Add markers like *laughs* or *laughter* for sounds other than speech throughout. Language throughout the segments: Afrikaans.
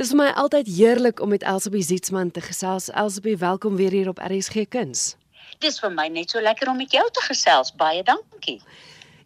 Dis vir my altyd heerlik om met Elsabie Zietsman te gesels. Elsabie, welkom weer hier op RSG Kuns. Dis vir my net so lekker om met jou te gesels. Baie dankie.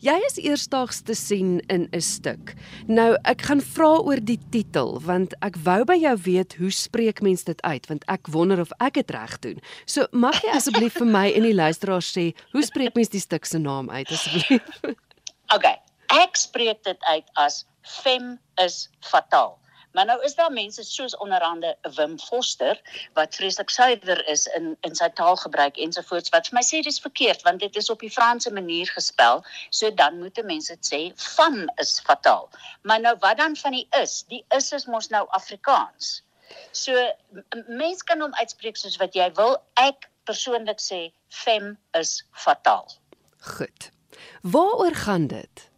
Jy is eersdaags te sien in 'n stuk. Nou, ek gaan vra oor die titel want ek wou by jou weet hoe spreek mens dit uit want ek wonder of ek dit reg doen. So, mag jy asseblief vir my en die luisteraars sê hoe spreek mens die stuk se naam uit asseblief? *laughs* Okay. Ek spreek dit uit as fem is fataal. Maar nou is daar mense soos onderhande Wim Foster wat vreeslik suiwer is in in sy taalgebruik ensovoorts wat vir my sê dis verkeerd want dit is op die Franse manier gespel. So dan moet mense dit sê van is fataal. Maar nou wat dan van die is? Die is is mos nou Afrikaans. So mense kan hom uitspreek soos wat jy wil. Ek persoonlik sê fem is fataal. Goed. Waaroor gaan dit?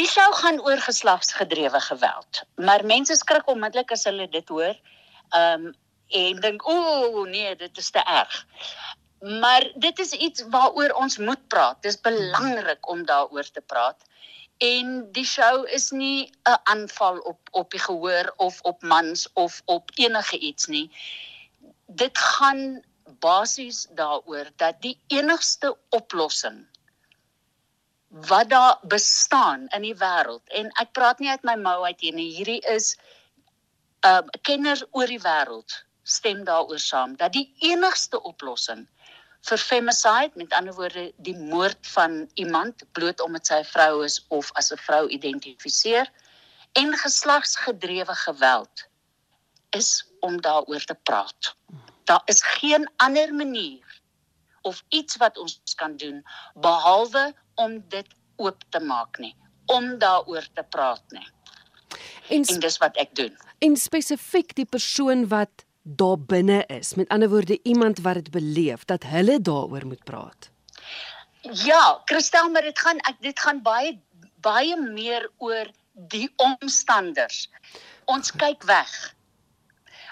Die show gaan oor geslagsgedrewe geweld, maar mense skrik onmiddellik as hulle dit hoor. Ehm um, en dink ooh nee, dit is te erg. Maar dit is iets waaroor ons moet praat. Dit is belangrik om daaroor te praat. En die show is nie 'n aanval op op die gehoor of op mans of op enige iets nie. Dit gaan basies daaroor dat die enigste oplossing wat daar bestaan in die wêreld en ek praat nie uit my mou uit hier nie hierdie is um kenners oor die wêreld stem daaroor saam dat die enigste oplossing vir femicide met ander woorde die moord van iemand bloot omdat sy 'n vrou is of as 'n vrou identifiseer en geslagsgedrewe geweld is om daaroor te praat. Daar is geen ander manier of iets wat ons kan doen behalwe om dit oop te maak nie, om daaroor te praat nie. En, en dis wat ek doen. En spesifiek die persoon wat daar binne is, met ander woorde iemand wat dit beleef dat hulle daaroor moet praat. Ja, Christel, maar dit gaan ek dit gaan baie baie meer oor die omstanders. Ons kyk weg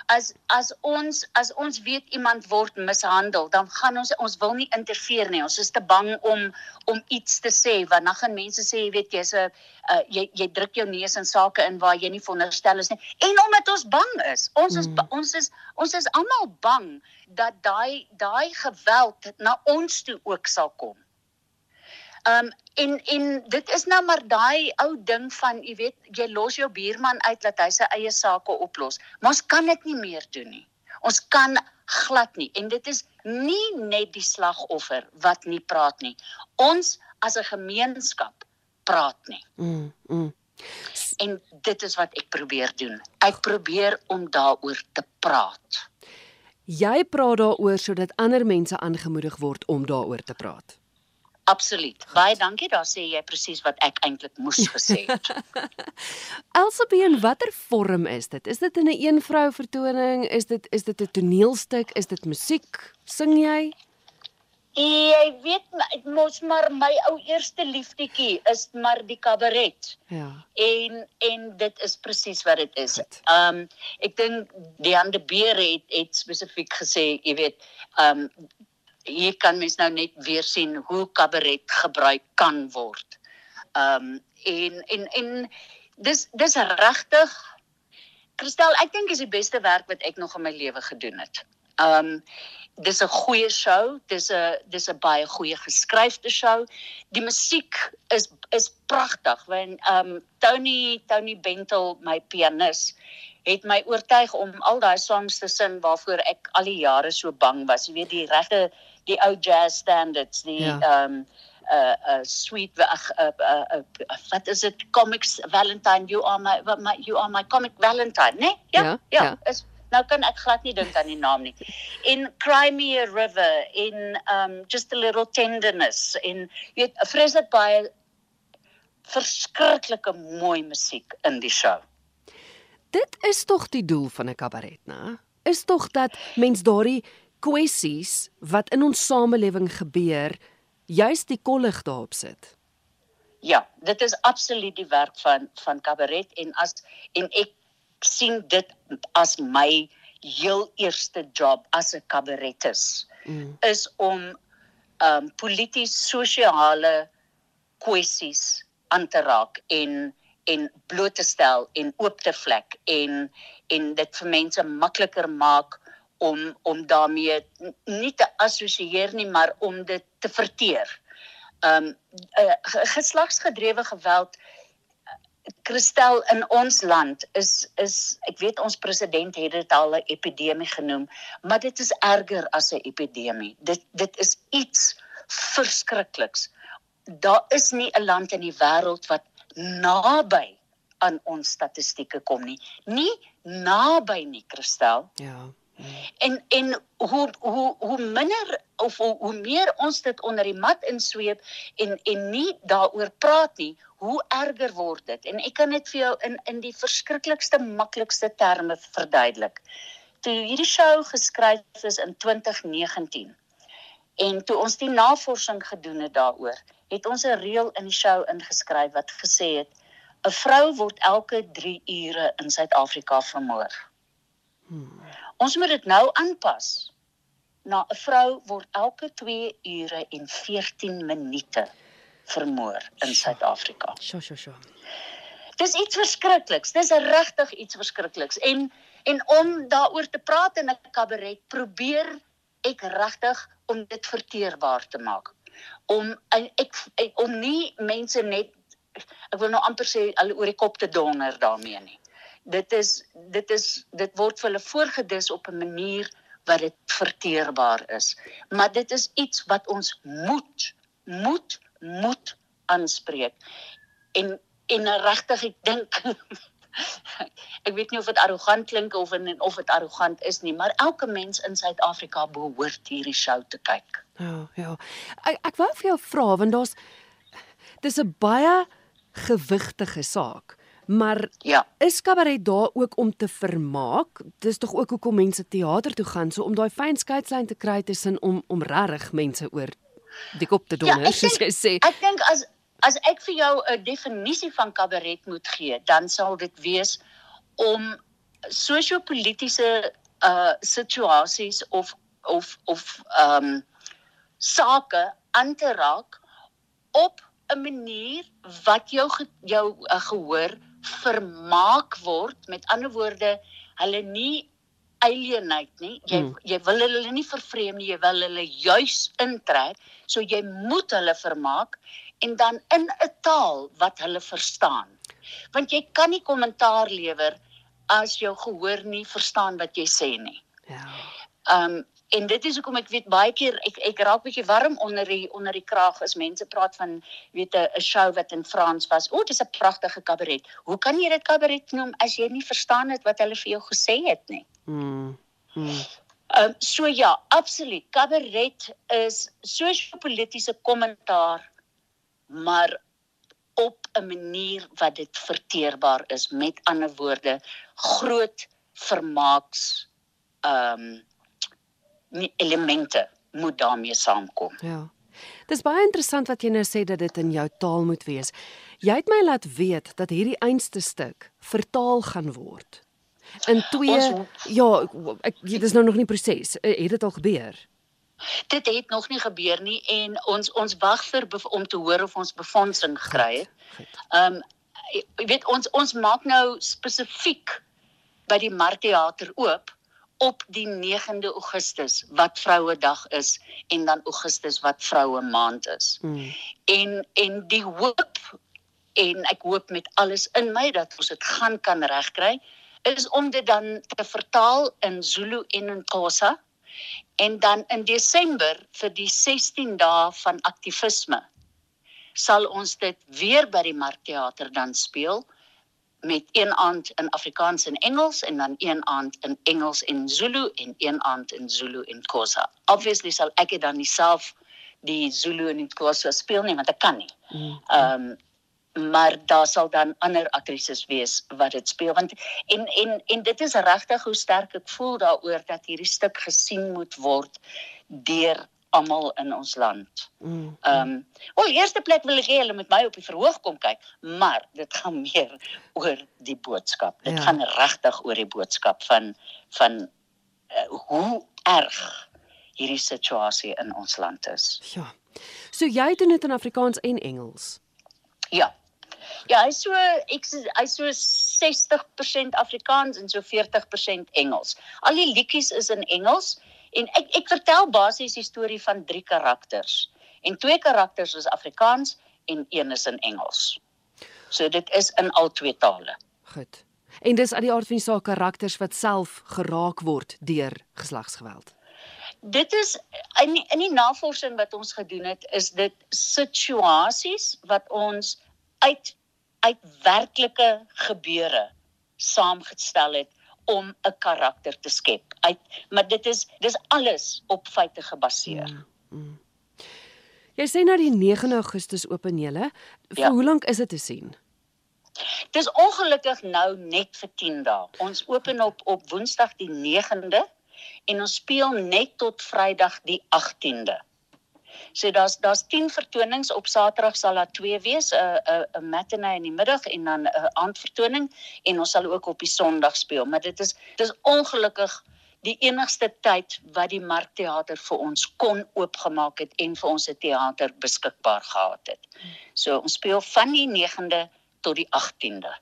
as as ons as ons weet iemand word mishandel, dan gaan ons ons wil nie interfereer nie. Ons is te bang om om iets te sê want dan gaan mense sê jy weet jy's 'n uh, jy jy druk jou neus in sake in waar jy nie veronderstel is nie. En omdat ons bang is. Ons is mm. ons is ons is almal bang dat daai daai geweld na ons toe ook sal kom. Ehm um, en en dit is nou maar daai ou ding van jy weet jy los jou buurman uit dat hy sy eie sake oplos. Maar ons kan dit nie meer doen nie. Ons kan glad nie en dit is nie net die slagoffer wat nie praat nie. Ons as 'n gemeenskap praat nie. Mm. mm. En dit is wat ek probeer doen. Ek probeer om daaroor te praat. Jy praat daaroor sodat ander mense aangemoedig word om daaroor te praat. Absoluut. Baie dankie. Daar sê jy presies wat ek eintlik moes gesê het. *laughs* Elsabie, in watter vorm is dit? Is dit in 'n een eenvrou vertoning? Is dit is dit 'n toneelstuk? Is dit musiek? Sing jy? Jy weet mos maar my ou eerste liefdetjie is maar die kabaret. Ja. En en dit is presies wat dit is. Ehm um, ek dink Diane de Beer het het spesifiek gesê, jy weet, ehm um, hier kan mens nou net weer sien hoe kabaret gebruik kan word. Ehm um, en en en dis dis regtig Christel, ek dink is die beste werk wat ek nog in my lewe gedoen het. Ehm um, dis 'n goeie show, dis 'n dis 'n baie goeie geskryfde show. Die musiek is is pragtig. Want ehm um, Tony Tony Bentel, my pianis, het my oortuig om al daai songs te sing waarvoor ek al die jare so bang was. Jy weet die regte die ou jazz standards die ja. ehm ja. um, uh uh sweet uh, uh, uh, uh wat is dit comics valentine you are my, my you are my comic valentine né nee? ja, ja ja, ja. is nou kan ek glad nie dink aan die naam nie in cry me a river in um just a little tenderness in weet vreeslik baie verskriklike mooi musiek in die show dit is tog die doel van 'n kabaret né is tog dat mens daardie kwessies wat in ons samelewing gebeur, juis die kollig daarop sit. Ja, dit is absoluut die werk van van kabaret en as en ek sien dit as my heel eerste job as 'n kabaretis mm. is om um, polities sosiale kwessies aan te raak en en bloot te stel en oop te vlek en en dit vir mense makliker maak om om daarmee nie te assosieer nie maar om dit te verteer. Ehm um, uh, geslagsgedrewe geweld Kristel in ons land is is ek weet ons president het dit al 'n epidemie genoem, maar dit is erger as 'n epidemie. Dit dit is iets verskrikliks. Daar is nie 'n land in die wêreld wat naby aan ons statistieke kom nie. Nie naby nie, Kristel. Ja. En en hoe hoe hoe minder of hoe, hoe meer ons dit onder die mat insweep en en nie daaroor praat nie, hoe erger word dit. En ek kan dit vir jou in in die verskriklikste maklikste terme verduidelik. Toe hierdie show geskryf is in 2019 en toe ons die navorsing gedoen het daaroor, het ons 'n reël in die show ingeskryf wat gesê het 'n vrou word elke 3 ure in Suid-Afrika vermoor. Hmm. Ons moet dit nou aanpas. Na 'n vrou word elke 2 ure en 14 minute vermoor in Suid-Afrika. Sjoe, sjoe, sjoe. Dis iets verskrikliks. Dis regtig iets verskrikliks. En en om daaroor te praat in 'n kabaret, probeer ek regtig om dit verteerbaar te maak. Om ek, ek om nie mense net ek wil nou amper sê al oor die kop te donder daarmee nie dit is dit is dit word vir hulle voorgedis op 'n manier wat dit verteerbaar is. Maar dit is iets wat ons moet moet moet aanspreek. En en regtig ek dink *laughs* ek weet nie of dit arrogant klink of en, of dit arrogant is nie, maar elke mens in Suid-Afrika behoort hierdie show te kyk. Ja, ja. Ek ek wou vir jou vra want daar's dis 'n baie gewigtige saak. Maar ja. is kabaret daar ook om te vermaak? Dis tog ook hoekom mense teater toe gaan, so om daai fyn skeidslyn te kry tussen om om regtig mense oor die kop te donder, ja, soos jy sê. Ek dink as as ek vir jou 'n definisie van kabaret moet gee, dan sal dit wees om sosio-politiese uh situasies of of of ehm um, sake aan te raak op 'n manier wat jou jou uh, gehoor vermaak word. Met ander woorde hulle nie alienate nie. Jy hmm. jy wil hulle nie vervreem nie. Jy wil hulle juis intrek. So jy moet hulle vermaak en dan in 'n taal wat hulle verstaan. Want jy kan nie kommentaar lewer as jou gehoor nie verstaan wat jy sê nie. Ja. Um en dit is hoekom ek weet baie keer ek ek raak bietjie warm onder die onder die kraag as mense praat van weet 'n show wat in Frans was. O, dis 'n pragtige kabaret. Hoe kan jy dit kabaret noem as jy nie verstaan het wat hulle vir jou gesê het nie? Mm. mm. Ehm um, so ja, absoluut. Kabaret is sosio-politiese kommentaar maar op 'n manier wat dit verteerbaar is. Met ander woorde, groot vermaaks ehm um, elemente moet daarmee saamkom. Ja. Dis baie interessant wat jy nou sê dat dit in jou taal moet wees. Jy het my laat weet dat hierdie einste stuk vertaal gaan word. In twee ons, ja, ek dit is nou nog nie proses. Eh, het dit al gebeur? Dit het nog nie gebeur nie en ons ons wag vir om te hoor of ons befondsing kry. Ehm um, jy weet ons ons maak nou spesifiek by die Markteater oop op die 9de Augustus wat Vrouedag is en dan Augustus wat Vroue Maand is. Mm. En en die hoop en ek hoop met alles in my dat ons dit gaan kan regkry is om dit dan te vertaal in Zulu en in Xhosa en dan in Desember vir die 16 dae van aktivisme sal ons dit weer by die Markteater dan speel met een aand in Afrikaans en Engels en dan een aand in Engels en Zulu en een aand in Zulu en Xhosa. Obviously sal ek dit dan nie self die Zulu en Xhosa speel nie want ek kan nie. Mm-hmm. Ehm um, maar daar sal dan ander aktrises wees wat dit speel want en en en dit is regtig hoe sterk ek voel daaroor dat hierdie stuk gesien moet word deur almal in ons land. Mm. Ehm, um, wel eerste plek wil ek hê hulle moet my op die verhoog kom kyk, maar dit gaan *laughs* meer oor die boodskap. Dit ja. gaan regtig oor die boodskap van van uh, hoe erg hierdie situasie in ons land is. Ja. So jy doen dit in Afrikaans en Engels. Ja. Ja, hy's so ek hy's so 60% Afrikaans en so 40% Engels. Al die liedjies is in Engels en ek ek vertel basies die storie van drie karakters. En twee karakters is Afrikaans en een is in Engels. So dit is in al twee tale. Goed. En dis uit die aard van die saak karakters wat self geraak word deur geslagsgeweld. Dit is in die, in die navorsing wat ons gedoen het, is dit situasies wat ons uit uit werklike gebeure saamgestel het om 'n karakter te skep. Uit maar dit is dis alles op feite gebaseer. Mm, mm. Jy sê nou die 9 Augustus open julle. Vir ja. hoe lank is dit te sien? Dis ongelukkig nou net vir 10 dae. Ons open op op Woensdag die 9de en ons speel net tot Vrydag die 18de. So daar's daar's 10 vertonings op Saterdag sal daar 2 wees, 'n 'n 'n matinee in die middag en dan 'n aandvertoning en ons sal ook op die Sondag speel, maar dit is dis ongelukkig die enigste tyd wat die Markteater vir ons kon oopgemaak het en vir ons 'n teater beskikbaar gehad het. So ons speel van die 9de tot die 18de.